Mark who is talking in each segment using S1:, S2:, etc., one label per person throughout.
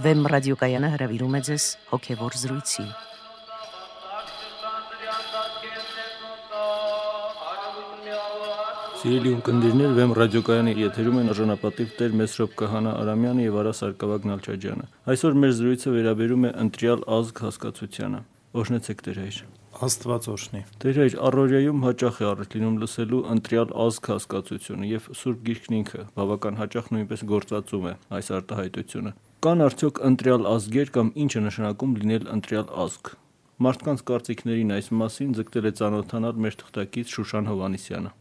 S1: Վեմ ռադիոկայանը հրավիրում է ձեզ հոգևոր զրույցի։
S2: Սիրելի ունկնդիրներ, Վեմ ռադիոկայանի եթերում են արժանապատիվ Տեր Մեսրոպ Կահանա Արամյանը եւ Արա Սարգսակ Նալչաջյանը։ Այսօր մեր զրույցը վերաբերում է ընտրյալ ազգ հասկացությանը։ Օրհնեցեք Տեր հայր։
S3: Աստված օրհնի։
S2: Տեր հայր, առօրյայում հաճախ է առիթ լինում լսելու ընտրյալ ազգ հասկացությունը եւ Սուրբ Գիրքն ինքը բավական հաճախ նույնպես գործածում է այս արտահայտությունը։ Կան արդյոք ընտրյալ ազգեր կամ ինչ է նշանակում լինել ընտրյալ ազգ։ Մարդկանց կարծիքներին այս մասին ձգտել է ցանոթանալ մեր թղթակից Շուշան Հովանիսյանը։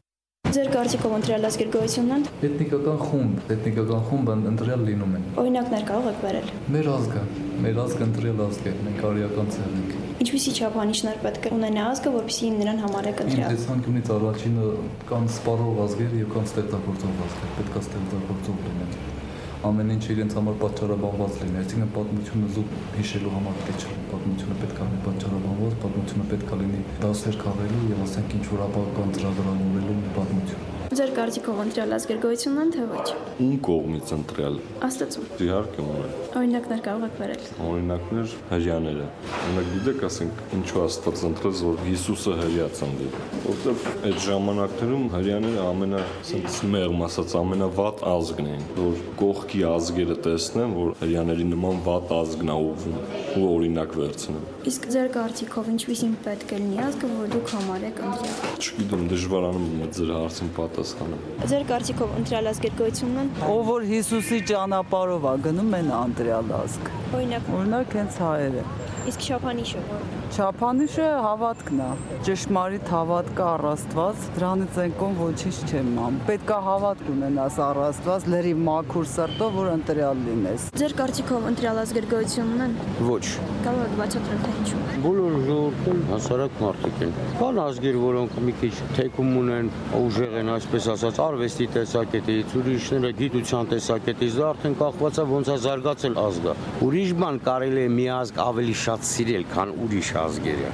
S4: Ձեր կարծիքով ընտրյալ ազգեր գոյություն ունեն։
S5: Էթնիկական խումբ, էթնիկական խումբը ընտրյալ լինում են։
S4: Օրինակներ կարող եք վերել։
S5: Մեր ազգը, մեր ազգը ընտրյալ ազգ է, մենք արիական ցեղ ենք։
S4: Ինչպիսի չափանիշներ պետք է ունենա ազգը, որպեսզի նրան համարեք ընտրյալ։
S5: տեսանկյունից առաջինը կան սպառող ազգեր եւ կան ստեղծագործող ազգեր, պետք է ստեղծագործող լինեն։ Ամեն ինչ իրենց համար պատճառաբանված լինի, այսինքն պատմությունը զուտ հիշելու համար պետք չէ։ Պատմությունը պետք է լինի պատճառաբանված, պատմությունը պետք է լինի դասեր քաղելու եւ ասենք ինչ որ ապագան ծրագրավորելու մի պատմություն։
S4: Ձեր կարծիքով ընտրյալ ազգերգոյությունն են թե ոչ։
S6: Ում կողմից ընտրյալ։
S4: Աստծո։
S6: Իհարկե ունեն։
S4: Օրինակներ կարող եք վերել։
S6: Օրինակներ հрьяաները։ Օրինակ գիտեք, ասենք, ինչու Աստված ընտրեց, որ Հիսուսը հрьяաց ընտրել, որովհետև այդ ժամանակներում հрьяաները ամենա, ասենց, մեղմ ասած ամենավատ ազգն էին, որ կողքի ազգերը տեսնեն, որ հрьяաների նման վատ ազգն ա ուղվում ու օրինակ վերցնեն։
S4: Իսկ ձեր կարծիքով ինչպեսին պետք է լինի ազգը, որ դուք համարեք ընտրյալ։
S6: Չգիտեմ, դժվար անում եմ ձեր հարցին պատասխանել պատասխանեմ։
S4: Ձեր կարծիքով ընտրյալ ազգեր գոյություն ունեն։
S7: ով որ Հիսուսի ճանապարհով է գնում են անտրյալ ազգ։
S4: Օրինակ,
S7: Օրինակ հենց հայերը։
S4: իսկ շափանիշը որն է։
S7: Չափանիշը հավատքն է։ Ճշմարիտ հավատք առ Աստված, դրանից են կողմ ոչինչ չեմ ամ։ Պետքա հավատք ունենաս առ Աստված, լրի մաքուր սրտով, որ ընտրյալ լինես։
S4: Ձեր կարծիքով ընտրյալ ազգեր գոյություն ունեն։
S8: Ոչ,
S4: Կարող եք բացատրել թե ինչու։
S8: բոլոր ժողովուրդն հասարակ մարդիկ են։ Կան ազգեր, որոնք մի քիչ թեկում ունեն, ուժեղ են, այսպես ասած, արվեստի տեսակետից, ուրիշները գիտության տեսակետից, դա արդեն կախված է ոնց է զարգացել ազգը։ Ուրիշ բան կարելի է մի ազգ ավելի շատ սիրել, քան ուրիշ ազգերը։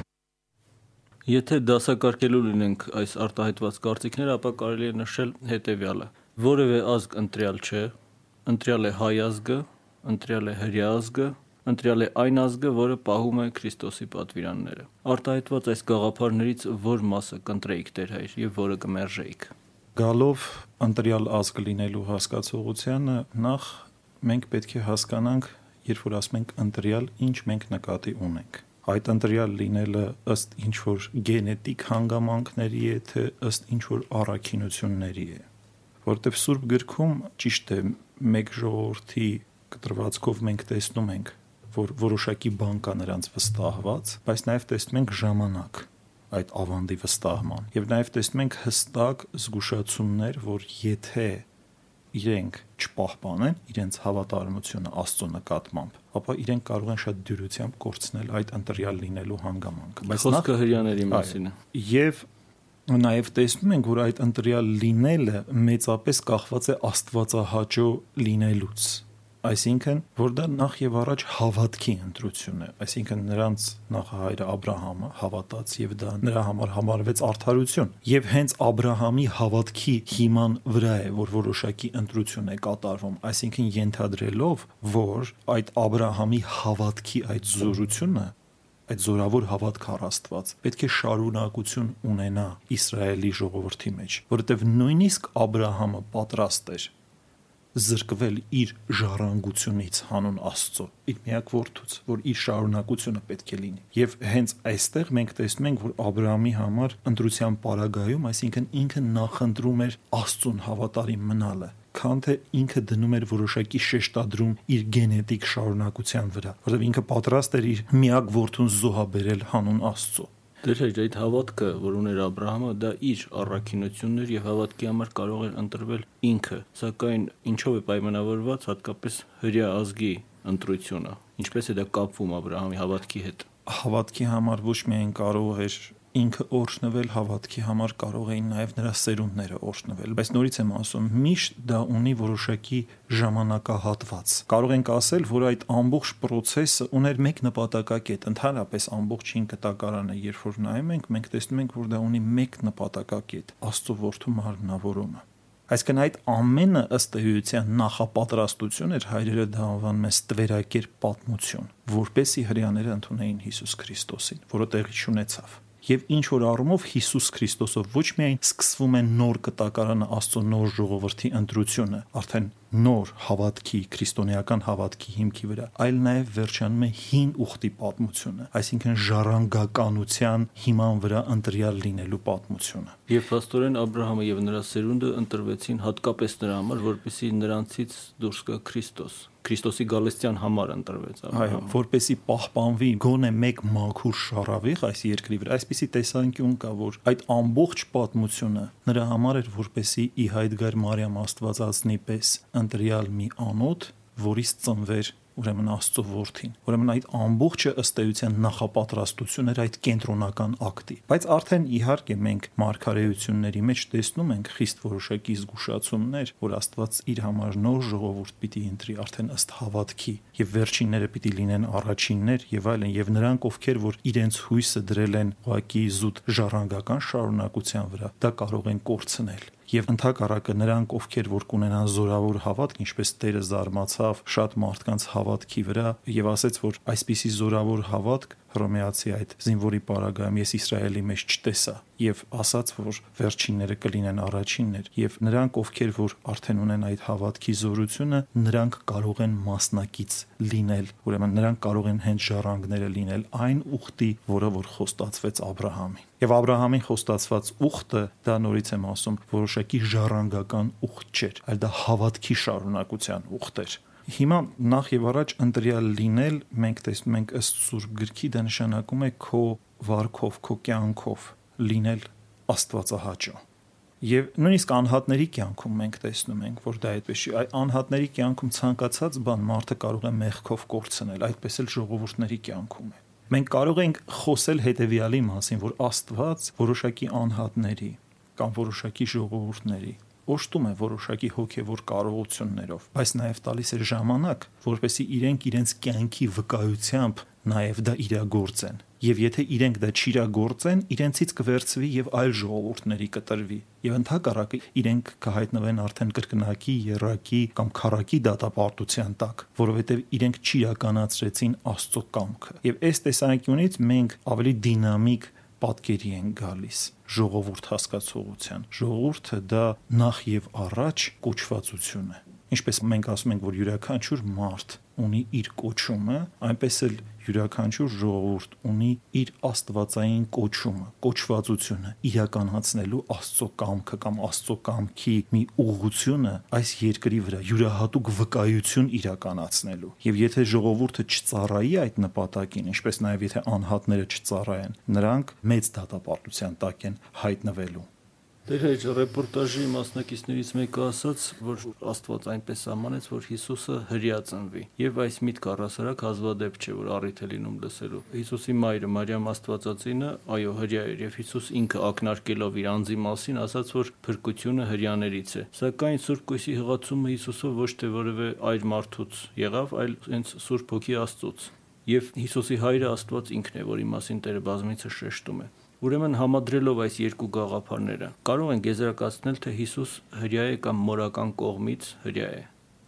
S2: Եթե դասակարգելու լինենք այս արտահայտված կարծիքները, ապա կարելի է նշել հետևյալը. որևէ ազգ ընտրյալ չէ, ընտրյալ է հայ ազգը, ընտրյալ է հրեա ազգը, ընտրյալ է այն ազգը, որը պահում է Քրիստոսի պատվիրանները։ Արտահայտված այս գաղափարներից որ մասը կընտրեիք Տեր հայր եւ որը կմերժեիք։
S3: Գալով ընտրյալ ազգ լինելու հասկացողությանը նախ մենք պետք է հասկանանք, երբ որ ասում ենք ընտրյալ, ինչ մենք նկատի ունենք։ Այդ ընտրյալ լինելը ըստ ինչ որ գենետիկ հանգամանքների է, թե ըստ ինչ որ առաքինությունների է։ Որտեվ Սուրբ գրքում ճիշտ է մեկ ժողովրդի կտրվածքով մենք տեսնում ենք, որ որոշակի բան կա նրանց վստահված, բայց նաև տեսնում ենք ժամանակ այդ ավանդի վստահման։ Եվ նաև տեսնում ենք հստակ զգուշացումներ, որ եթե իրենք չպահպանեն իրենց հավատարմությունը Աստծո նկատմամբ, ապա իրենք կարող են շատ դյուրությամբ կորցնել այդ ընտրյալ լինելու հանգամանքը։ Բայց
S2: խոսքը հрьяաների մասին է։
S3: Եվ նաև տեսնում ենք, որ այդ ընտրյալ լինելը մեծապես կախված է աստվածահաճո լինելուց այսինքն որ դա նախ եւ առաջ հավատքի ընտրություն է այսինքն նրանց նախահայրը Աբ รา համը հավատաց եւ դա նրա համար համարվեց արդարություն եւ հենց Աբ รา համի հավատքի հիման վրա է որ որոշակի ընտրություն է կատարվում այսինքն ենթադրելով որ այդ Աբ รา համի հավատքի այդ զորությունը այդ զորավոր հավատք առ Աստված պետք է շարունակություն ունենա Իսրայելի ժողովրդի մեջ, որովհետև նույնիսկ Աբ รา համը պատրաստ էր զրկվել իր ժառանգությունից հանուն Աստծո, իր միակ որդուց, որ իր շարունակությունը պետք է լինի։ Եվ հենց այստեղ մենք տեսնում ենք, որ Աբ รา համի համար ընտրության պարագայում, այսինքն ինքը նախընտրում էր Աստծուն հավատարիմ մնալը, քան թե ինքը դնում էր որոշակի շեշտադրում իր գենետիկ շարունակության վրա, որովհետև ինքը պատրաստ էր իր միակ որդուն զոհաբերել հանուն Աստծո։
S2: Դեր չէ, այդ հավատքը, որ ուներ Աբ รา համը, դա իր առաքինությունն էր եւ հավատքի համար կարող էր ընտրվել ինքը, սակայն ինչով է պայմանավորված հատկապես հрья ազգի ընտրությունը, ինչպես է դա կապվում Աբ รา համի հավատքի հետ։
S3: Հավատքի համար ոչ միայն կարող էր ինքը օրհնվել հավատքի համար կարող էին նաև նրա սերունդները օրհնվել, բայց նորից եմ ասում, միշտ դա ունի որոշակի ժամանակահատված։ Կարող ենք ասել, որ այդ ամբողջ process-ը ուներ մեկ նպատակակետ, ընդհանրապես ամբողջ ինքը տակարանը, երբ որ նայում ենք, մենք տեսնում ենք, որ դա ունի մեկ նպատակակետ՝ Աստծո որդու մարմնավորումը։ Այսինքն այդ ամենը ըստ էության նախապատրաստություն էր հայրերը դա անվանում է ստվերակեր պատմություն, որբեսի հрьяաները ընդունեին Հիսուս Քրիստոսին, որը տեղի ունեցավ եւ ինչ որ առումով Հիսուս Քրիստոսով ոչ միայն սկսվում է նոր կտակարանը Աստծո նոր ժողովրդի ընտրությունը, արդեն նոր հավատքի, քրիստոնեական հավատքի հիմքի վրա, այլ նաև վերջանում է հին ուխտի պատմությունը, այսինքն ժառանգականության հիման վրա ընտրյալ լինելու պատմությունը։
S2: Եվ աստորեն Աբ รา համը եւ նրա սերունդը ընտրվեցին հատկապես նրա համար, որպեսզի նրանցից դուրս գա Քրիստոս։ Քրիստոսի գալստյան համար ընտրվեց
S3: Այո, որպեսի պահպանվի գոնե մեկ մաքուր շարավիղ այս երկրի վրա։ Այսպիսի տեսանկյուն կա, որ այդ ամբողջ պատմությունը նրա համար էր, որպեսի ի հայտ գար Մարիամ Աստվածածնի պես ընտրյալ մի անոթ, որից ծնվեր ուրեմն Աստծո որդին։ Ուրեմն այդ ամբողջը ըստ էության նախապատրաստություն էր այդ կենտրոնական ակտի։ Բայց արդեն իհարկե մենք մարգարեությունների մեջ տեսնում ենք խիստ որոշակի զգուշացումներ, որ Աստված իր համար նոր ժողովուրդ պիտի ընտրի արդեն ըստ հավատքի, եւ վերջինները պիտի լինեն առաջիններ եւ այլն, եւ նրանք ովքեր որ իրենց հույսը դրել են ուղակի զուտ ժառանգական շարունակության վրա, դա կարող են կորցնել եւ ընդհակառակը նրանք ովքեր որ կունենան զորավոր հավատք ինչպես Տերը զարմացավ շատ մարդկանց հավատքի վրա եւ ասեց որ այսպիսի զորավոր հավատք Հռոմեացի այդ զինվորի պարագայում ես Իսրայելի մեջ չտեսա եւ ասաց որ վերջինները կլինեն առաջիններ եւ նրանք ովքեր որ արդեն ունեն այդ հավատքի զորությունը նրանք կարող են մասնակից լինել ուրեմն նրանք կարող են հենց ժառանգները լինել այն ուխտի որը որ խոստացվեց Աբ รา համին Եվ Աբ รา համին խոստացված ուխտը, դա նորից եմ ասում, որոշակի ժառանգական ուխտ չէր, այլ դա հավատքի շարունակության ուխտ էր։ Հիմա նախ եւ առաջ ընտրյալ լինել, մենք տեսնում ենք ըստ Սուրբ գրքի դա նշանակում է քո վարքով, քո կյանքով լինել Աստվածահաճո։ Եվ նույնիսկ անհատների կյանքում մենք տեսնում ենք, որ դա այդպես չի։ Այդ անհատների կյանքում ցանկացած բան մարդը կարող է մեղքով կորցնել, այդպես էլ ժողովուրդների կյանքում է։ Մենք կարող ենք խոսել հետեւյալի մասին, որ Աստված որոշակի անհատների կամ որոշակի ժողովուրդների օշտում է որոշակի հոգևոր կարողություններով, բայց նաև տալիս է ժամանակ, որպեսզի իրենք իրենց կյանքի վկայությամբ նաև դա իրագործեն։ Եվ եթե իրենք դա չիրագործեն, իրենցից կվերցվի եւ այլ ժողովուրդների կտրվի։ Եվ ընդհակառակը իրենք կհայտնվեն արդեն կրկնակի, երակի կամ քարակի դատապարտության տակ, որովհետեւ իրենք չիրականացրեցին Աստծո կամքը։ Եվ այս տեսանկյունից մենք ավելի դինամիկ պատկերի են գալիս ժողովուրդ հասկացողության։ Ժողովուրդը դա նախ եւ առաջ կոչվածություն է։ Ինչպես մենք ասում ենք, որ յուրաքանչյուր մարդ ունի իր կոչումը, այնպես էլ յուրաքանչյուր ժողովուրդ ունի իր աստվածային կոչումը, կոչվածությունը իրականացնելու Աստծո կամքը կամ Աստծո կամքի մի ուղղությունը այս երկրի վրա յուրահատուկ վկայություն իրականացնելու։ Եվ եթե ժողովուրդը չծառայի այդ նպատակին, ինչպես նաև եթե անհատները չծառայեն, նրանք մեծ դատապարտության տակ են հայտնվելու։
S2: Դեր հեչ ռեպորտաժի մասնակիցներից մեկը ասաց, որ Աստված այնպես ամանեց, որ Հիսուսը հրյացնվի։ Եվ այս միտք առասարակ հազվադեպ չէ, որ առիթ է լինում լսելու։ Հիսուսի մայրը Մարիամ Աստվածածինը, այո, հրյա էր, եւ Հիսուս ինքը ակնարկելով իր անձի մասին ասաց, որ փրկությունը հրյաներից է։ Սակայն Սուրբ Կույսի հղացումը Հիսուսով ոչ թե որևէ այլ մարդուց եղավ, այլ հենց Սուրբ Հոգի Աստծոց։ Եվ Հիսուսի հայրը Աստված ինքն է, որի մասին Տերը բազմիցս շեշտում է։ Ուրեմն համադրելով այս երկու գաղափարները կարող ենք եզրակացնել, թե Հիսուս հрья է կամ մորական կողմից հрья է։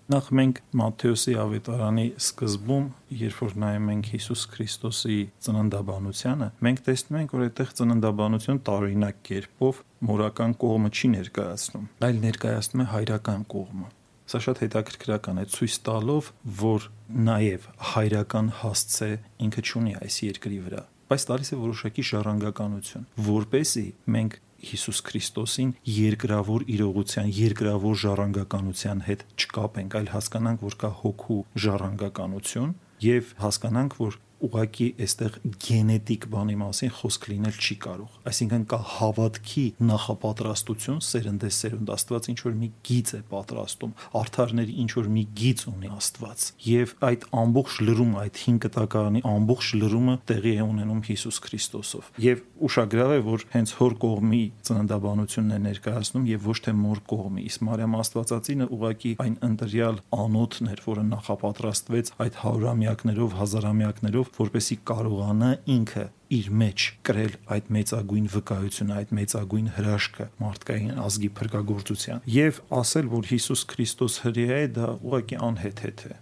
S3: Նախ մենք Մատթեոսի ավետարանի սկզբում, երբ որ նայում ենք Հիսուս Քրիստոսի ծննդաբանությանը, մենք տեսնում ենք, որ այդտեղ ծննդաբանություն տարօրինակ կերպով մորական կողմը չի ներկայացնում, այլ ներկայացնում է հայրական կողմը։ Սա շատ հետաքրքրական է, ցույց տալով, որ նաև հայրական հասցե ինքը ճունի այս երկրի վրա բայց տալիս է որոշակի ժառանգականություն, որպեսի մենք Հիսուս Քրիստոսին երկրավոր իրողության, երկրավոր ժառանգականության հետ չկապենք, այլ հասկանանք, որ կա հոգու ժառանգականություն եւ հասկանանք, որ ուղակի այստեղ գենետիկ բանի մասին խոսք լինել չի կարող։ Այսինքն կա հավատքի նախապատրաստություն սերնդե սերունդ Աստված ինչ որ մի գիծ է պատրաստում, արթարների ինչ որ մի գիծ ունի Աստված։ Եվ այդ ամբողջ լրումը, այդ 5 կտակարանի ամբողջ լրումը տեղի է ունենում Հիսուս Քրիստոսով։ Եվ ուշագրավ է, որ հենց հոր կողմի ծննդաբանությունն է ներկայացնում եւ ոչ թե մոր կողմի։ Իսկ Մարիամ Աստվածածինը ուղակի այն ընտրյալ անոթն էր, որը նախապատրաստվեց այդ հարյուրամյակներով, հազարամյակներով Քրիստոսով, որպեսի կարողանա ինքը իր մեջ կրել այդ մեծագույն վկայությունը, այդ մեծագույն հրաշքը մարդկային ազգի փրկagorցության եւ ասել, որ Հիսուս Քրիստոս հրեա է, դա ուղղակի անհեթեթ է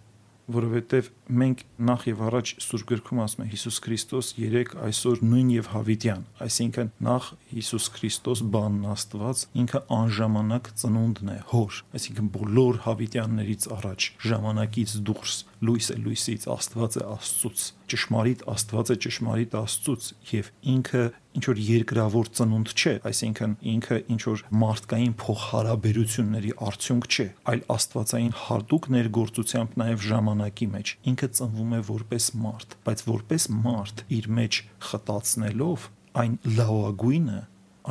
S3: որովհետև մենք նախ եւ առաջ Սուրբ գրքում ասում է Հիսուս Քրիստոս երեք այսօր նույն եւ հավիտյան, այսինքն նախ Հիսուս Քրիստոս բանն Աստված ինքը անժամանակ ծնունդն է, հոր, այսինքն բոլոր հավիտյաններից առաջ ժամանակից դուրս լույս է լույսից, Աստված է Աստծուց, ճշմարիտ Աստված է ճշմարիտ Աստծուց եւ ինքը ինչ որ երկրավոր ծնունդ չէ, այսինքն ինքը ինչ որ մարդկային փոխհարաբերությունների արդյունք չէ, այլ աստվածային հardուկ ներգործությամբ նաև ժամանակի մեջ ինքը ծնվում է որպես մարդ, բայց որպես մարդ իր մեջ խտացնելով այն լավագույնը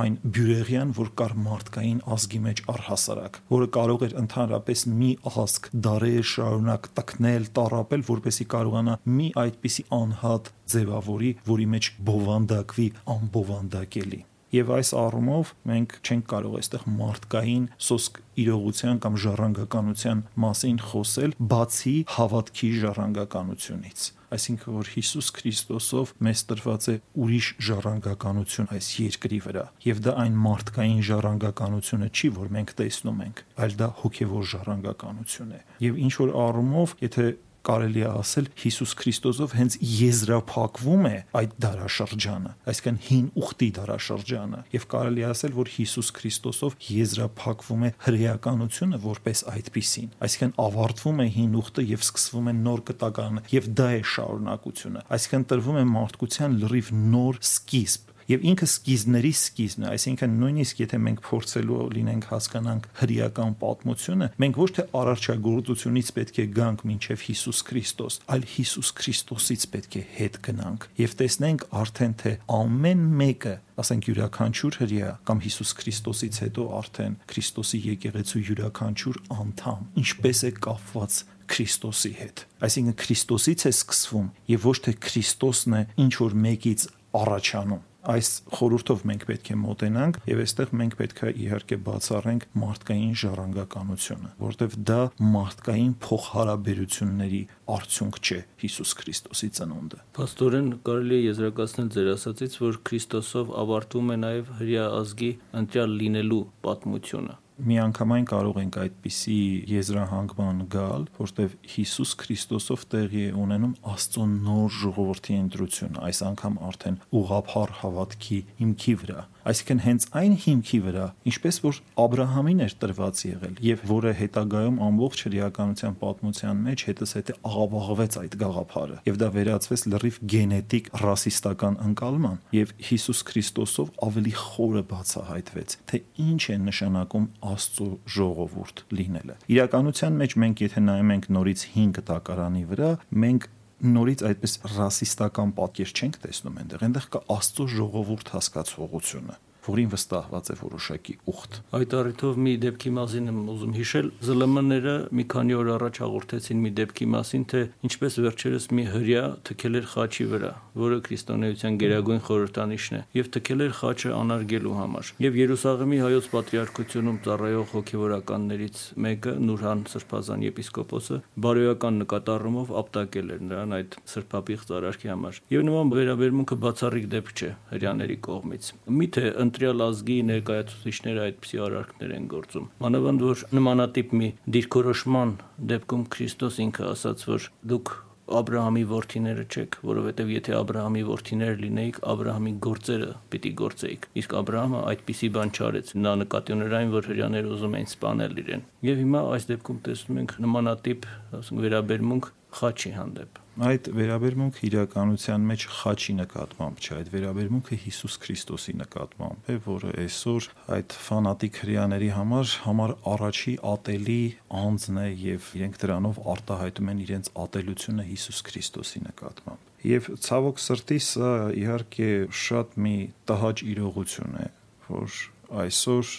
S3: այն բյուրեղյան, որ կար մարդկային ազգի մեջ առհասարակ, որը կարող էր ընդհանրապես մի ազգ դարեր շարունակ տկնել, տարապել, որպեսի կարողանա մի այդպիսի անհատ ձևավորի, որի մեջ բովանդակվի անբովանդակելի։ Եվ այս առումով մենք չենք կարող այստեղ մարդկային սոսկ իրողության կամ ժառանգականության մասին խոսել, բացի հավատքի ժառանգականությունից այսինքն որ Հիսուս Քրիստոսով մեզ տրված է ուրիշ ժառանգականություն այս երկրի վրա եւ դա այն մարդկային ժառանգականությունը չի որ մենք տեսնում ենք այլ դա հոգեվոր ժառանգականություն է եւ ինչ որ առումով եթե կարելի է ասել Հիսուս Քրիստոսով հենց եզրափակվում է այդ դարաշրջանը, այսինքն հին ուխտի դարաշրջանը, եւ կարելի է ասել, որ Հիսուս Քրիստոսով եզրափակվում է հրեականությունը որպես այդպիսին, այսինքն ավարտվում է հին ուխտը եւ սկսվում է նոր կտականը, եւ դա է շարունակությունը, այսինքն տրվում է մարդկության լրիվ նոր սկիզբ եւ ինքը սկիզբների սկիզբն է, այսինքն նույնիսկ եթե մենք փորձելու լինենք հասկանանք հրեական պատմությունը, մենք ոչ թե արարչագործությունից պետք է գանք մինչև Հիսուս Քրիստոս, այլ Հիսուս Քրիստոսից պետք է հետ գնանք եւ տեսնենք արդեն թե ամեն մեկը ասենք յուրաքանչյուր հրեա կամ Հիսուս Քրիստոսից հետո արդեն Քրիստոսի եկեղեցու յուրաքանչյուր անդամ ինչպես է կապված Քրիստոսի հետ։ Այսինքն Քրիստոսից է սկսվում եւ ոչ թե Քրիստոսն է ինչ որ մեկից առաջանում այս խորհուրդով մենք պետք է մոտենանք եւ այստեղ մենք պետք է իհարկե բացառենք մարդկային ժառանգականությունը, որտեվ դա մարդկային փոխհարաբերությունների արդյունք չէ Հիսուս Քրիստոսի ծնունդը։
S2: Պաստորեն կարելի է եզրակացնել ձեր ասացից, որ Քրիստոսով ավարտվում է նաեւ հрья ազգի ընտրյալ լինելու պատմությունը
S3: միանգամայն կարող ենք այդպիսի եզրահանգման գալ, որտեղ Հիսուս Քրիստոսով տեղի է ունենում Աստծո նոր ժողովրդի ընտրությունը, այս անգամ արդեն ուղափառ հավատքի հիմքի վրա այսինքն հենց այն հիմքի վրա, ինչպես որ Աբ รา համին էր տրված եղել եւ որը հետագայում ամբողջ հրեականության պատմության մեջ հետս հետը աղավաղվեց այդ գաղափարը եւ դա վերածվեց լրիվ գենետիկ ռասիստական ընկալման եւ Հիսուս Քրիստոսով ավելի խորը բացահայտվեց թե ինչ է նշանակում Աստծո ժողովուրդ լինելը իրականության մեջ մենք եթե նայում ենք նորից 5 տակարանի վրա մենք նորից այդպես ռասիստական պատկեր չենք տեսնում այնտեղ, այնտեղ կա Աստծո ժողովուրդ հասկացողությունը որին վստահված է որոշակի ուխտ։
S2: Այդ առիթով մի դեպքի մասին եմ ուզում հիշել, ԶԼՄ-ները մի քանի օր առաջ հաղորդեցին մի դեպքի մասին, թե ինչպես վերջերս մի հрья թքել էր խաչի վրա, որը քրիստոնեության գերագույն խորհրդանիշն է, եւ թքել էր խաչը անարգելու համար։ Եվ Երուսաղեմի հայոց պատրիարքությունում ծառայող հոգևորականներից մեկը Նուրհան Սրբազան եպիսկոպոսը բարոյական նկատառումով ապտակել էր նրան այդ սրբապիղ ծառայքի համար։ Եվ նման վերաբերմունքը բացառիկ դեպք չէ հрьяաների կողմից։ Միթե ընդ Մոնտրեալ ազգի ներկայացուցիչները այդպիսի արարքներ են գործում։ Մանավանդ որ նմանատիպ մի դիրքորոշման դեպքում Քրիստոս ինքը ասաց, որ դուք Աբ รา համի ворթիները չեք, որովհետև եթե Աբ รา համի ворթիներ լինեիք, Աբ รา համի գործերը պիտի գործեիք։ Իսկ Աբ รา համը այդպիսի բան չարեց։ Նա նկատի ուներ այն, որ հрьяները ուզում էին սպանել իրեն։ Եվ հիմա այս դեպքում տեսնում ենք նմանատիպ, ասենք, վերաբերմունք խաչի հանդեպ
S3: այդ վերաբերմունքը իրականության մեջ խաչի նկատմամբ չէ, այդ վերաբերմունքը Հիսուս Քրիստոսի նկատմամբ է, որը այսօր այդ ֆանատիկ հрьяաների համար համար առաջի ատելի անձն է եւ իրենք դրանով արտահայտում են իրենց ատելությունը Հիսուս Քրիստոսի նկատմամբ։ Եվ ցավոք սրտի սա իհարկե շատ մի տհաճ իրողություն է, որ այսօր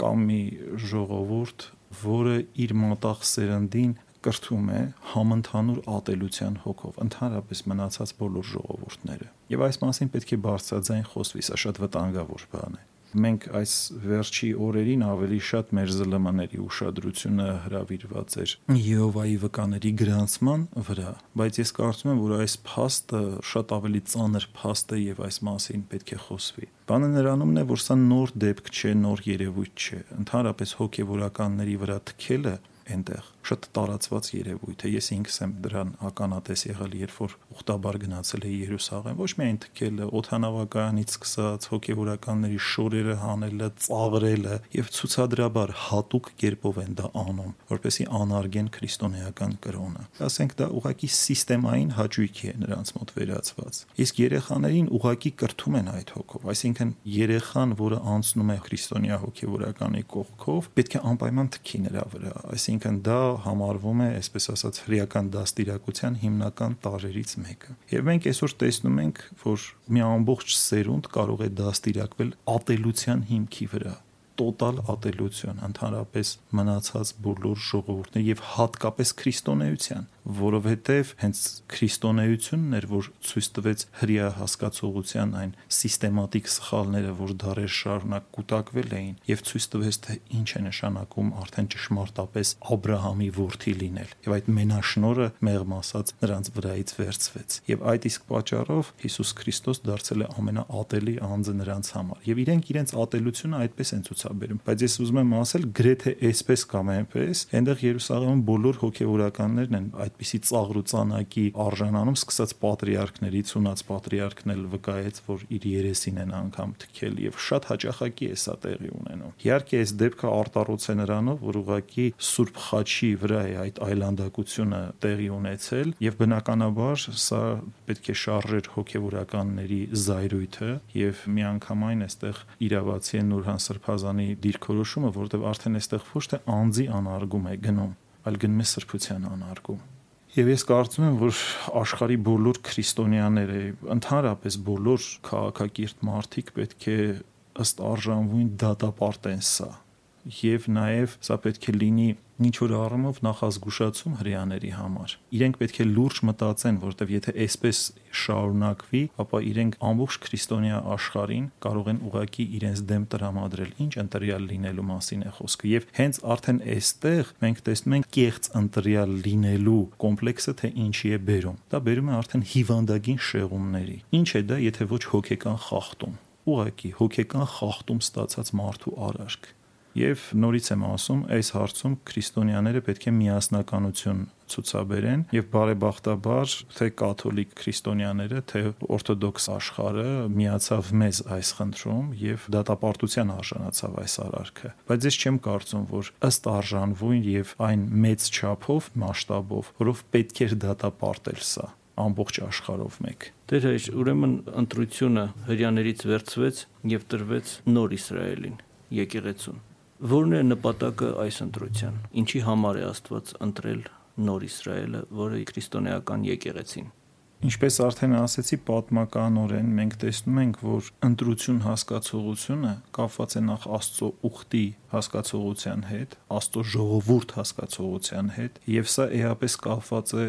S3: կամ մի ժողովուրդ, որը իր մտաղ սերնդին կրթում է համընդհանուր ատելության հոգով, ընդհանրապես մնացած բոլոր ժողովուրդները։ Եվ այս մասին պետք է բարձրաձայն խոսվի, սա շատ վտանգավոր բան է։ Մենք այս վերջի օրերին ավելի շատ մեր ԶԼՄ-ների ուշադրությունը հրավիրված էր Եհովայի վկաների գրանցման վրա, բայց ես կարծում եմ, որ այս փաստը շատ ավելի ծանր փաստ է եւ այս մասին պետք է խոսվի։ Բանը նրանումն է, որ սա նոր դեպք չէ, նոր երևույթ չէ։ Ընդհանրապես հոգեվորականների վրա թքելը այնտեղ շատ տարածված երևույթ է։ Ես ինքս եմ դրան ականատես եղել, երբ որ ուխտաբար գնացել էի Երուսաղեմ, ոչ միայն թքելը, օթանավականից սկսած հոգեվորականների շորերը հանելը, ծաղրելը եւ ցուցադրաբար հատուկ կերպով են դա անում, որպեսի անարգեն քրիստոնեական կրոնը։ Ասենք դա ուղակի սիստեմային հաճույքի է նրանց մոտ վերածված։ Իսկ երեխաներին ուղակի կրթում են այդ հոգով, այսինքն երեխան, որը անցնում է քրիստոնյա հոգեվորականի կողքով, պետք է անպայման թքի նրա վրա, այսինքն դա համարվում է, այսպես ասած, հրեական դաստիարակության հիմնական տարրերից մեկը։ Եվ մենք այսօր տեսնում ենք, որ մի ամբողջ սերունդ կարող է դաստիարակվել ատելության հիմքի վրա տոտալ ատելություն ընդհանրապես մնացած բոլոր ժողովուրդների եւ հատկապես քրիստոնեության որովհետև հենց քրիստոնեությունն էր, որ ցույց տվեց հрья հասկացողության այն սիստեմատիկ սխալները, որ դարեր շարունակ կուտակվել էին, եւ ցույց տվեց, թե ինչ է նշանակում արդեն ճշմարտապես Աբ รา համի որդի լինել։ Եվ այդ մենաշնորը մեղմ ասած նրանց վրայից վերցվեց։ Եվ այդ իսկ պատճառով Հիսուս Քրիստոս դարձել է ամենաատելի անձը նրանց համար։ Եվ իրենք իրենց ատելությունը այդպես են ցուցաբերում։ Բայց ես ուզում եմ ասել, գրեթե այսպես կամ այնպես, այնտեղ Երուսաղեմում բոլոր հոգևորականներն են այդ այդպիսի ծաղրուցանակի արժանանում սկսած պատրիարքներից ունած պատրիարքն էլ վկայեց, որ իր երեսին են անգամ թքել եւ շատ հաճախակի է սա տեղի ունենում։ Իհարկե այս դեպքը արտառոց է նրանով, որ ուղակի Սուրբ Խաչի վրա է այդ այլանդակությունը տեղի ունեցել եւ բնականաբար սա պետք է շարժեր հոգեվորականների զայրույթը եւ միանգամայն այստեղ իրավացի է Նուրհան Սրբազանի դիրքորոշումը, որտեղ արդեն այստեղ ոչ թե անձի անարգում է գնում, այլ գնում է սրբության անարգում։ Եվ ես կարծում եմ, որ աշխարի բոլոր քրիստոնյաները, ընդհանրապես բոլոր քաղաքակիրթ մարդիկ պետք է ըստ արժանվույն դատապարտեն սա եւ նաեւ սա պետք է լինի ինչ որ առումով նախազգուշացում հрьяաների համար։ Իրենք պետք է լուրջ մտածեն, որովհետև եթե այսպես շարունակվի, ապա իրենք ամբողջ քրիստոնյա աշխարհին կարող են ուղակի իրենց դեմ տրամադրել, ինչ ընտրյալ լինելու մասին է խոսքը։ Եվ հենց արդեն այստեղ մենք տեսնում ենք կեղծ ընտրյալ լինելու կոմպլեքսը թե ինչի է բերում։ Դա բերում է արդեն հիվանդագին շեղումների։ Ինչ է դա, եթե ոչ հոգեկան խախտում։ Ուղղակի հոգեկան խախտում ստացած մարդու արարք Եվ նորից եմ ասում, այս հարցում քրիստոնյաները պետք է միասնականություն ցուցաբերեն եւ բարեբախտաբար թե կաթոլիկ քրիստոնյաները, թե օրթոդոքս աշխարհը միացավ մեզ այս խնդրում եւ դատապարտության արժանացավ այս արարքը։ Բայց ես չեմ կարծում, որ ըստ արժանվույն եւ այն մեծ չափով, մասշտաբով, որով պետք էր դատապարտել սա ամբողջ աշխարհով մեկ։
S2: Դեր այս ուրեմն ընտրությունը հрьяաներից վերցվեց եւ տրվեց նոր Իսրայելին եկեղեցուն Որն է նպատակը այս ընտրության։ Ինչի համար է Աստված ընտրել նոր Իսրայելը, որը քրիստոնեական եկեղեցին։
S3: Ինչպես արդեն ասեցի, պատմականորեն մենք տեսնում ենք, որ ընտրություն հասկացողությունը կապված է նախ Աստծո ուխտի հասկացողության հետ, Աստծո ժողովուրդ հասկացողության հետ, եւ սա էապես կապված է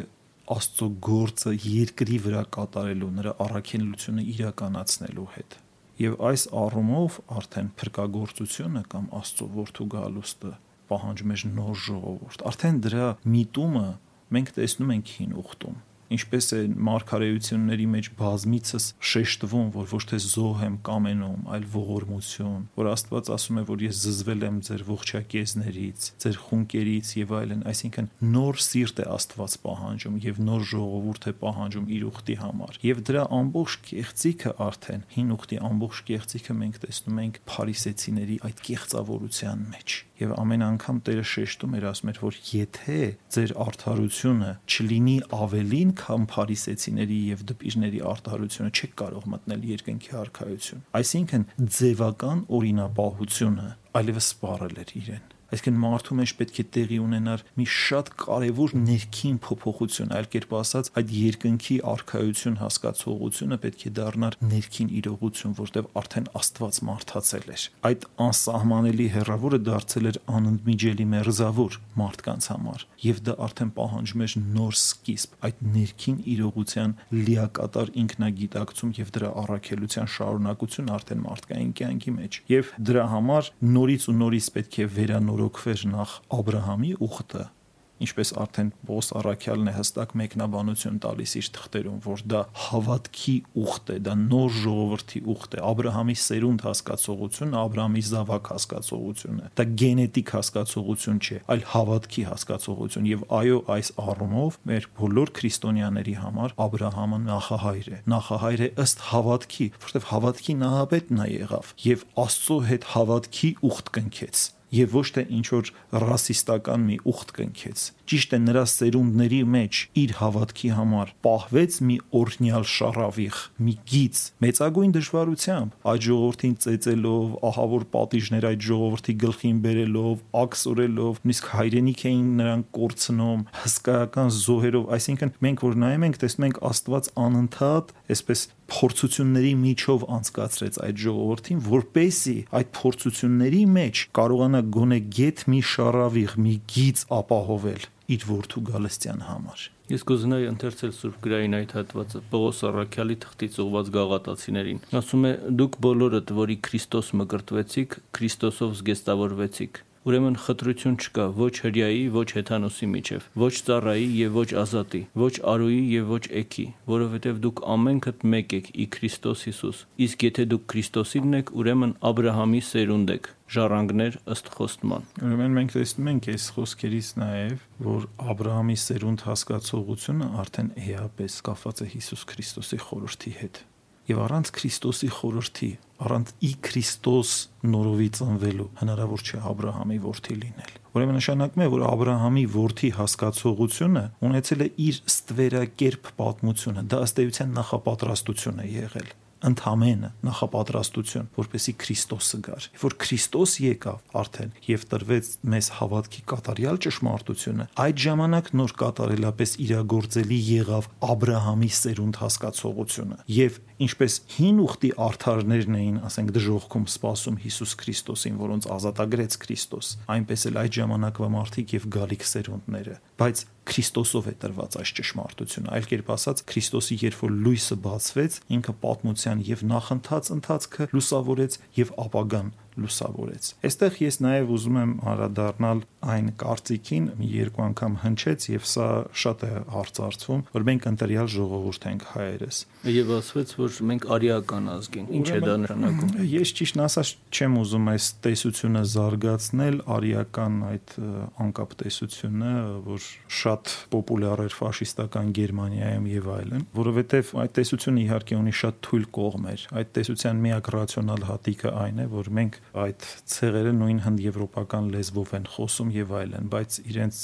S3: Աստծո գործը երկրի վրա կատարելու, նրա առաքինությունը իրականացնելու հետ։ Եվ այս առումով արդեն փրկagorցությունը կամ Աստծո որդու գալուստը պահանջում է նոր ժողովուրդ։ Արդեն դրա միտումը մենք տեսնում ենք հին ուխտում ինչպես է մարգարեությունների մեջ բազմիցս շեշտվում, որ ոչ թե զոհ եմ կամենում, այլ ողորմություն, որ Աստված ասում է, որ ես զզվել եմ ձեր ողջակեզներից, ձեր խունկերից եւ այլն, այսինքն նոր սիրտ է Աստված պահանջում եւ նոր ժողովուրդ է պահանջում իր ուխտի համար։ Եվ դրա ամբողջ կեղծիքը արդեն հին ուխտի ամբողջ կեղծիքը մենք տեսնում ենք փարիսեցիների այդ կեղծավորության մեջ եւ ամեն անգամ Տերը շեշտում էր ասում էր որ եթե ձեր արդարությունը չլինի ավելին քան փարիսեցիների եւ դպիրների արդարությունը չեք կարող մտնել երկնքի արքայություն այսինքն ձևական օրինապահությունը այլևս սպառել էր իրեն Այսինքն մարդու մեջ պետք է տեղի ունենար մի շատ կարևոր ներքին փոփոխություն, այլ կերպ ասած, այդ երկնքի արխայություն հասկացողությունը պետք է դառնար ներքին իրողություն, որտեղ արդեն Աստված մարդացել էր։ Այդ անսահմանելի հերավորը դարձել էր անընդմիջելի մերզավոր մարդկանց համար, եւ դա արդեն պահանջում էր նոր սկիզբ, այդ ներքին իրողության լիակատար ինքնագիտակցում եւ դրա առաքելության շարունակություն արդեն մարդկային կյանքի մեջ։ Եվ դրա համար նորից ու նորից պետք է վերանորոգվեր նախ Աբրահամի ուխտը, ինչպես արդեն Պողոս Արաքյալն է հստակ մեկնաբանություն տալիս իր թղթերում, որ դա հավատքի ուխտ է, դա նոր ժողովրդի ուխտ է, Աբ รา համի սերունդ հասկացողությունը, Աբ รา համի զավակ հասկացողությունը։ Դա գենետիկ հասկացողություն չէ, այլ հավատքի հասկացողություն եւ այո, այս առումով մեր բոլոր քրիստոնյաների համար Աբ รา համը նախահայր է։ Նախահայր է ըստ հավատքի, որովհետեւ հավատքի նահապետն է եղավ եւ Աստծո հետ հավատքի ուխտ կնքեց եւ ոչ թե ինչ որ ռասիստական մի ուխտ կնքեց։ Ճիշտ է նրա սերունդների մեջ իր հավատքի համար պահվեց մի օրնյալ շարավիղ, մի գից, մեծագույն դժվարությամբ այդ ժողովրդին ծեծելով, ահավոր պատիժներ այդ ժողովրդի գլխին բերելով, ակսորելով, նույնիսկ հայրենիք էին նրան կորցնում, հսկայական զոհերով, այսինքն մենք որ նայում ենք, տեսնում ենք Աստված անընդհատ այսպես փորձությունների միջով անցկացրեց այդ ժողովրդին, որպեսի այդ փորձությունների մեջ կարողանա գոնե գետ մի շարավիղ, մի գից ապահովել իր որդու Գալստյան համար։
S2: Ես կուզենայի ընթերցել Սուրբ Գրային այդ հատվածը Պողոս Առաքյալի թղթից ուղված գաղատացիներին։ Ասում է. Դուք բոլորդ, որի Քրիստոս մկրտվեցիք, Քրիստոսով զգեստավորվեցիք ուրեմն խտրություն չկա ոչ հрьяի, ոչ հեթանոսի միջև, ոչ ծառայի եւ ոչ ազատի, ոչ արուի եւ ոչ էքի, որովհետեւ դուք ամենքդ մեկ եք՝ ի Քրիստոս Հիսուս։ Իսկ եթե դուք Քրիստոսինն եք, ուրեմն Աբրահամի սերունդ եք, ժառանգներ ըստ խոստման։
S3: Ուրեմն մենք տեսնում ենք այս խոսքերից նաև, որ Աբրահամի սերունդ հասկացողությունը արդեն էապես կապված է Հիսուս Քրիստոսի խորհրդի հետ եւ առանց Քրիստոսի խորհրդի, առանց ի Քրիստոս նորովի ծնվելու հնարավոր չէ Աբ รา համի որդի լինել։ Ուրեմն նշանակում է, որ Աբ รา համի որդի հասկացողությունը ունեցել է իր ստվերակերպ պատմությունը, դա ըստ էության նախապատրաստություն է եղել ընդհանեն նախապատրաստություն, որպեսի Քրիստոսը գար։ Երբ որ Քրիստոս եկավ արդեն եւ տրվեց մեզ հավատքի կատարյալ ճշմարտությունը, այդ ժամանակ նոր կատարելապես իրագործելի եղավ Աբ รา համի սերունդ հասկացողությունը եւ ինչպես հին ուխտի արթարներն էին, ասենք դժողքում սпасում Հիսուս Քրիստոսին, որոնց ազատագրեց Քրիստոս, այնպես էլ այդ ժամանակվա մարդիկ եւ գալիք սերունդները, բայց Քրիստոսով է տրված այս ճշմարտությունը։ Այլ կերպ ասած, Քրիստոսի երբ որ լույսը բացվեց, ինքը պատմության եւ նախընթաց ընթացքը լուսավորեց եւ ապագան լուսավորեց։ Այստեղ ես նաև ուզում եմ անդրադառնալ այն կարծիքին, երկու անգամ հնչեց եւ սա շատ է հարցարցվում, որ մենք ընտրյալ ժողովուրդ ենք հայերս։
S2: Եվ ասվեց, որ մենք արիական ազգ ենք։ Ինչ է դա նշանակում։
S3: Ես ճիշտ ասած չեմ ուզում այս տեսությունը զարգացնել արիական այդ անկապ տեսությունը, որ շատ պոպուլյար էր ֆաշիստական Գերմանիայում եւ այլն, որովհետեւ այդ տեսությունը իհարկե ունի շատ թույլ կողմեր։ Այդ տեսության միակ ռացիոնալ հատիկը այն է, որ մենք այդ ցեղերը նույն հնդեվրոպական լեզվով են խոսում եւ այլն, բայց իրենց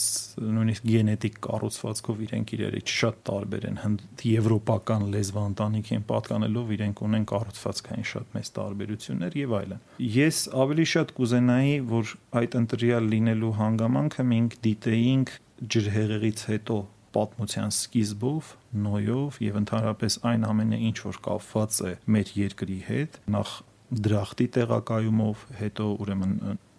S3: նույնիսկ գենետիկ կառուցվածքով իրենք իրարից շատ տարբեր են։ Հնդեվրոպական լեզվաընտանիքին պատկանելով իրենք ունեն կառուցվածքային շատ մեծ տարբերություններ եւ այլն։ Ես ավելի շատ կուզենայի, որ այդ ընտրյալ լինելու հանգամանքը մենք դիտեինք ջրհեղեղից հետո պատմության սկիզբով, նոյով եւ ընդհանրապես այն ամենը ինչ որ կապված է մեր երկրի հետ, նախ դրախտի տեղակայումով, հետո ուրեմն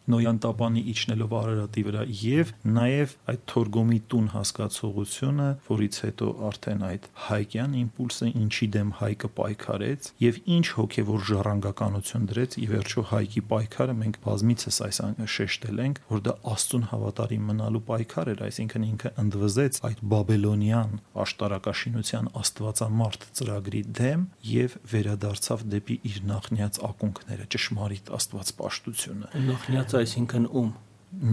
S3: Նոյան տապանի իջնելով Արարատի վրա եւ նաեւ այդ Թորգոմի տուն հասկացողությունը, որից հետո արդեն այդ հայկյան իմպուլսը ինչի դեմ հայկը պայքարեց եւ ինչ հոգեվոր ժառանգականություն դրեց ի վերջո հայկի պայքարը մենք բազմիցս այս շեշտել ենք, որ դա Աստծուն հավատարիմ մնալու պայքար էր, այսինքն ինքը ընդվզեց այդ բաբելոնյան աշտարակաշինության աստվածամարտ ծրագրի դեմ եւ վերադարձավ դեպի իր նախնյաց ակունքները, ճշմարիտ աստվածպաշտությունը։
S2: Նախնյաց այսինքն ում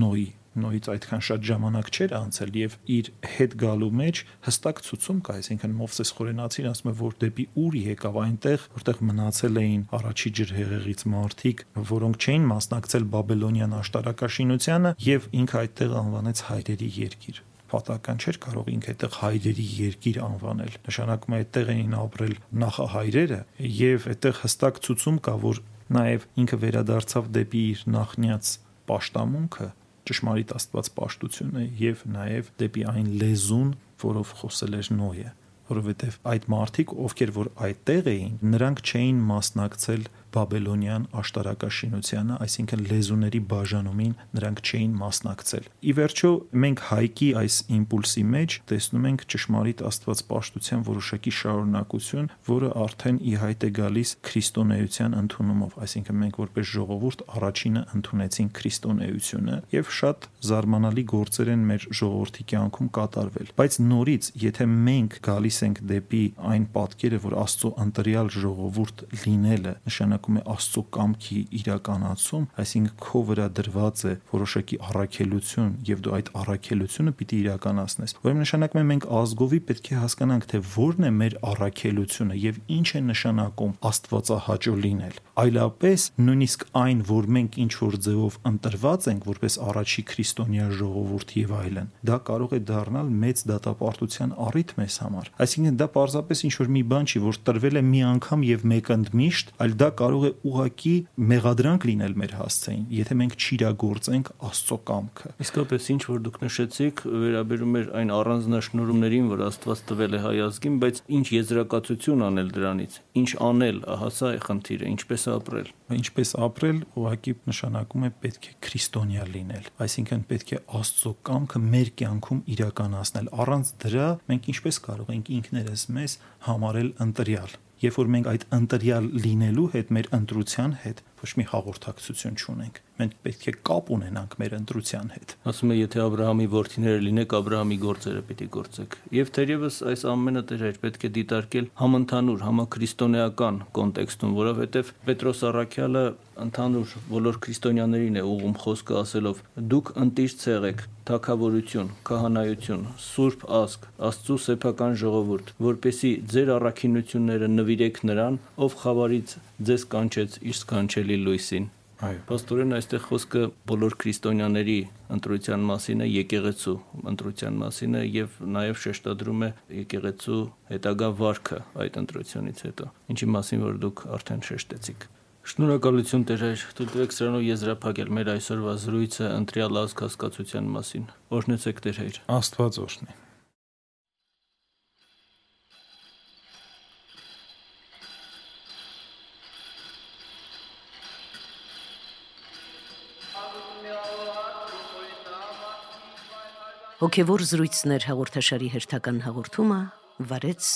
S3: նոյի նոյից այդքան շատ ժամանակ չէր անցել եւ իր հետ գալու մեջ հստակ ցուցում կա, այսինքն Մովսես Խորենացին ասում է, որ դեպի ուր եկավ այնտեղ, որտեղ մնացել էին առաջի ջրհեղեղից մարդիկ, որոնք չէին մասնակցել Բաբելոնյան աշտարակաշինությանը եւ ինքը այդտեղ անվանեց հայրերի երկիր պատական չէր կարող ինքը այդտեղ հայրերի երկիր անվանել։ Նշանակում է այդտեղ էին ապրել նախահայրերը եւ այդտեղ հստակ ցուցում կա, որ նաև ինքը վերադարձավ դեպի իր նախնյաց պաշտամունքը ճշմարիտ Աստված պաշտությունը եւ նաեւ դեպի այն լեզուն, որով խոսել էր Նոյը որովհետև այդ մարդիկ, ովքեր որ այդտեղ էին, նրանք չէին մասնակցել բաբելոնյան աշտարակաշինությանը, այսինքն լեզուների բաժանումին նրանք չէին մասնակցել։ Ի վերջո մենք հայկի այս իմպուլսի մեջ տեսնում ենք ճշմարիտ Աստվածպաշտության որոշակի շարունակություն, որը արդեն ի հայտ է գալիս քրիստոնեության ընդունումով, այսինքն մենք որպես ժողովուրդ առաջինը ընդունեցին քրիստոնեությունը եւ շատ զարմանալի գործեր են մեր ժողովրդի կյանքում կատարվել։ Բայց նորից, եթե մենք գալիս ենք դեպի այն պատկերը, որ Աստծո ընտրյալ ժողովուրդ լինելը նշանակ նշանակում է Աստծո կամքի իրականացում, այսինքն քո վրա դրված է որոշակի առաքելություն եւ դու այդ առաքելությունը պիտի իրականացնես։ Ուրեմն նշանակում է մենք ազգովի պետք է հասկանանք, թե որն է մեր առաքելությունը եւ ինչ է նշանակում Աստվածահաճո լինել։ Այլապես նույնիսկ այն, որ մենք ինչ որ ձևով ընտրված ենք որպես առաջի քրիստոնյա ժողովուրդ եւ այլն, դա կարող է դառնալ մեծ դատապարտության առիթ մեզ համար։ Այսինքն դա պարզապես ինչ որ մի բան չի, որ տրվել է մի անգամ եւ մեկ ընդմիշտ, այլ դա կարող կարող է ուղակի մեղադրանք լինել մեր հասցեին, եթե մենք չիրագործենք Աստծո կամքը։
S2: Իսկապես ինչ որ դուք նշեցիք, վերաբերում էր այն առանձնաշնորհումներին, որ Աստված տվել է հայ ազգին, բայց ինչ եզրակացություն անել դրանից, ինչ անել, ահա սա է խնդիրը, ինչպես ապրել։
S3: Ինչպես ապրել, ուղակի նշանակում է պետք է քրիստոնյա լինել, այսինքն պետք է Աստծո կամքը մեր կյանքում իրականացնել։ Առանց դրա մենք ինչպես կարող ենք ինքներս մեզ համարել ընտրյալ երբ որ մենք այդ ընտրյալ լինելու հետ մեր ընտրության հետ ոչ մի հաղորդակցություն չունենք մենք պետք է կապ ունենանք մեր ընտրության հետ
S2: ասում է եթե Աբ รา համի որդիները լինեք Աբ รา համի գործերը պիտի գործեք եւ թերևս այս ամենը դեր պետք է դիտարկել համընդհանուր համաքրիստոնեական կոնտեքստում որովհետեւ Պետրոս Արաքյալը ընդհանուր բոլոր քրիստոնյաներին է ուղում խոսքը ասելով դուք ընտիր ցեղեք թակավորություն քահանայություն սուրբ ազգ աստծո սեփական ժողովուրդ որպեսի ձեր առաքինությունները նվիրեք նրան ով խավարից ձեզ կանչեց իր սքանչելի լույսին
S3: Այո։
S2: Պաստորեն այստեղ խոսքը բոլոր քրիստոնյաների ընտրության մասին է, եկեղեցու ընտրության մասին է եւ նաեւ շեշտադրում է եկեղեցու հետագա վարքը այդ ընտրությունից հետո, ինչի մասին որ դուք արդեն շեշտեցիք։ Շնորհակալություն Տեր, թույլտվեք սրանով եզրափակել մեր այսօրվա զրույցը ընտրյալ ազգ հասկացության մասին։ Օրհնեցեք Տեր։
S3: Աստված օրհնի։
S1: Հոգևոր զրույցներ հաղորդաշարի հերթական հաղորդումը վարեց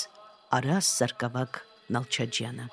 S1: Արաս Սարգսակ Նալչաջյանը։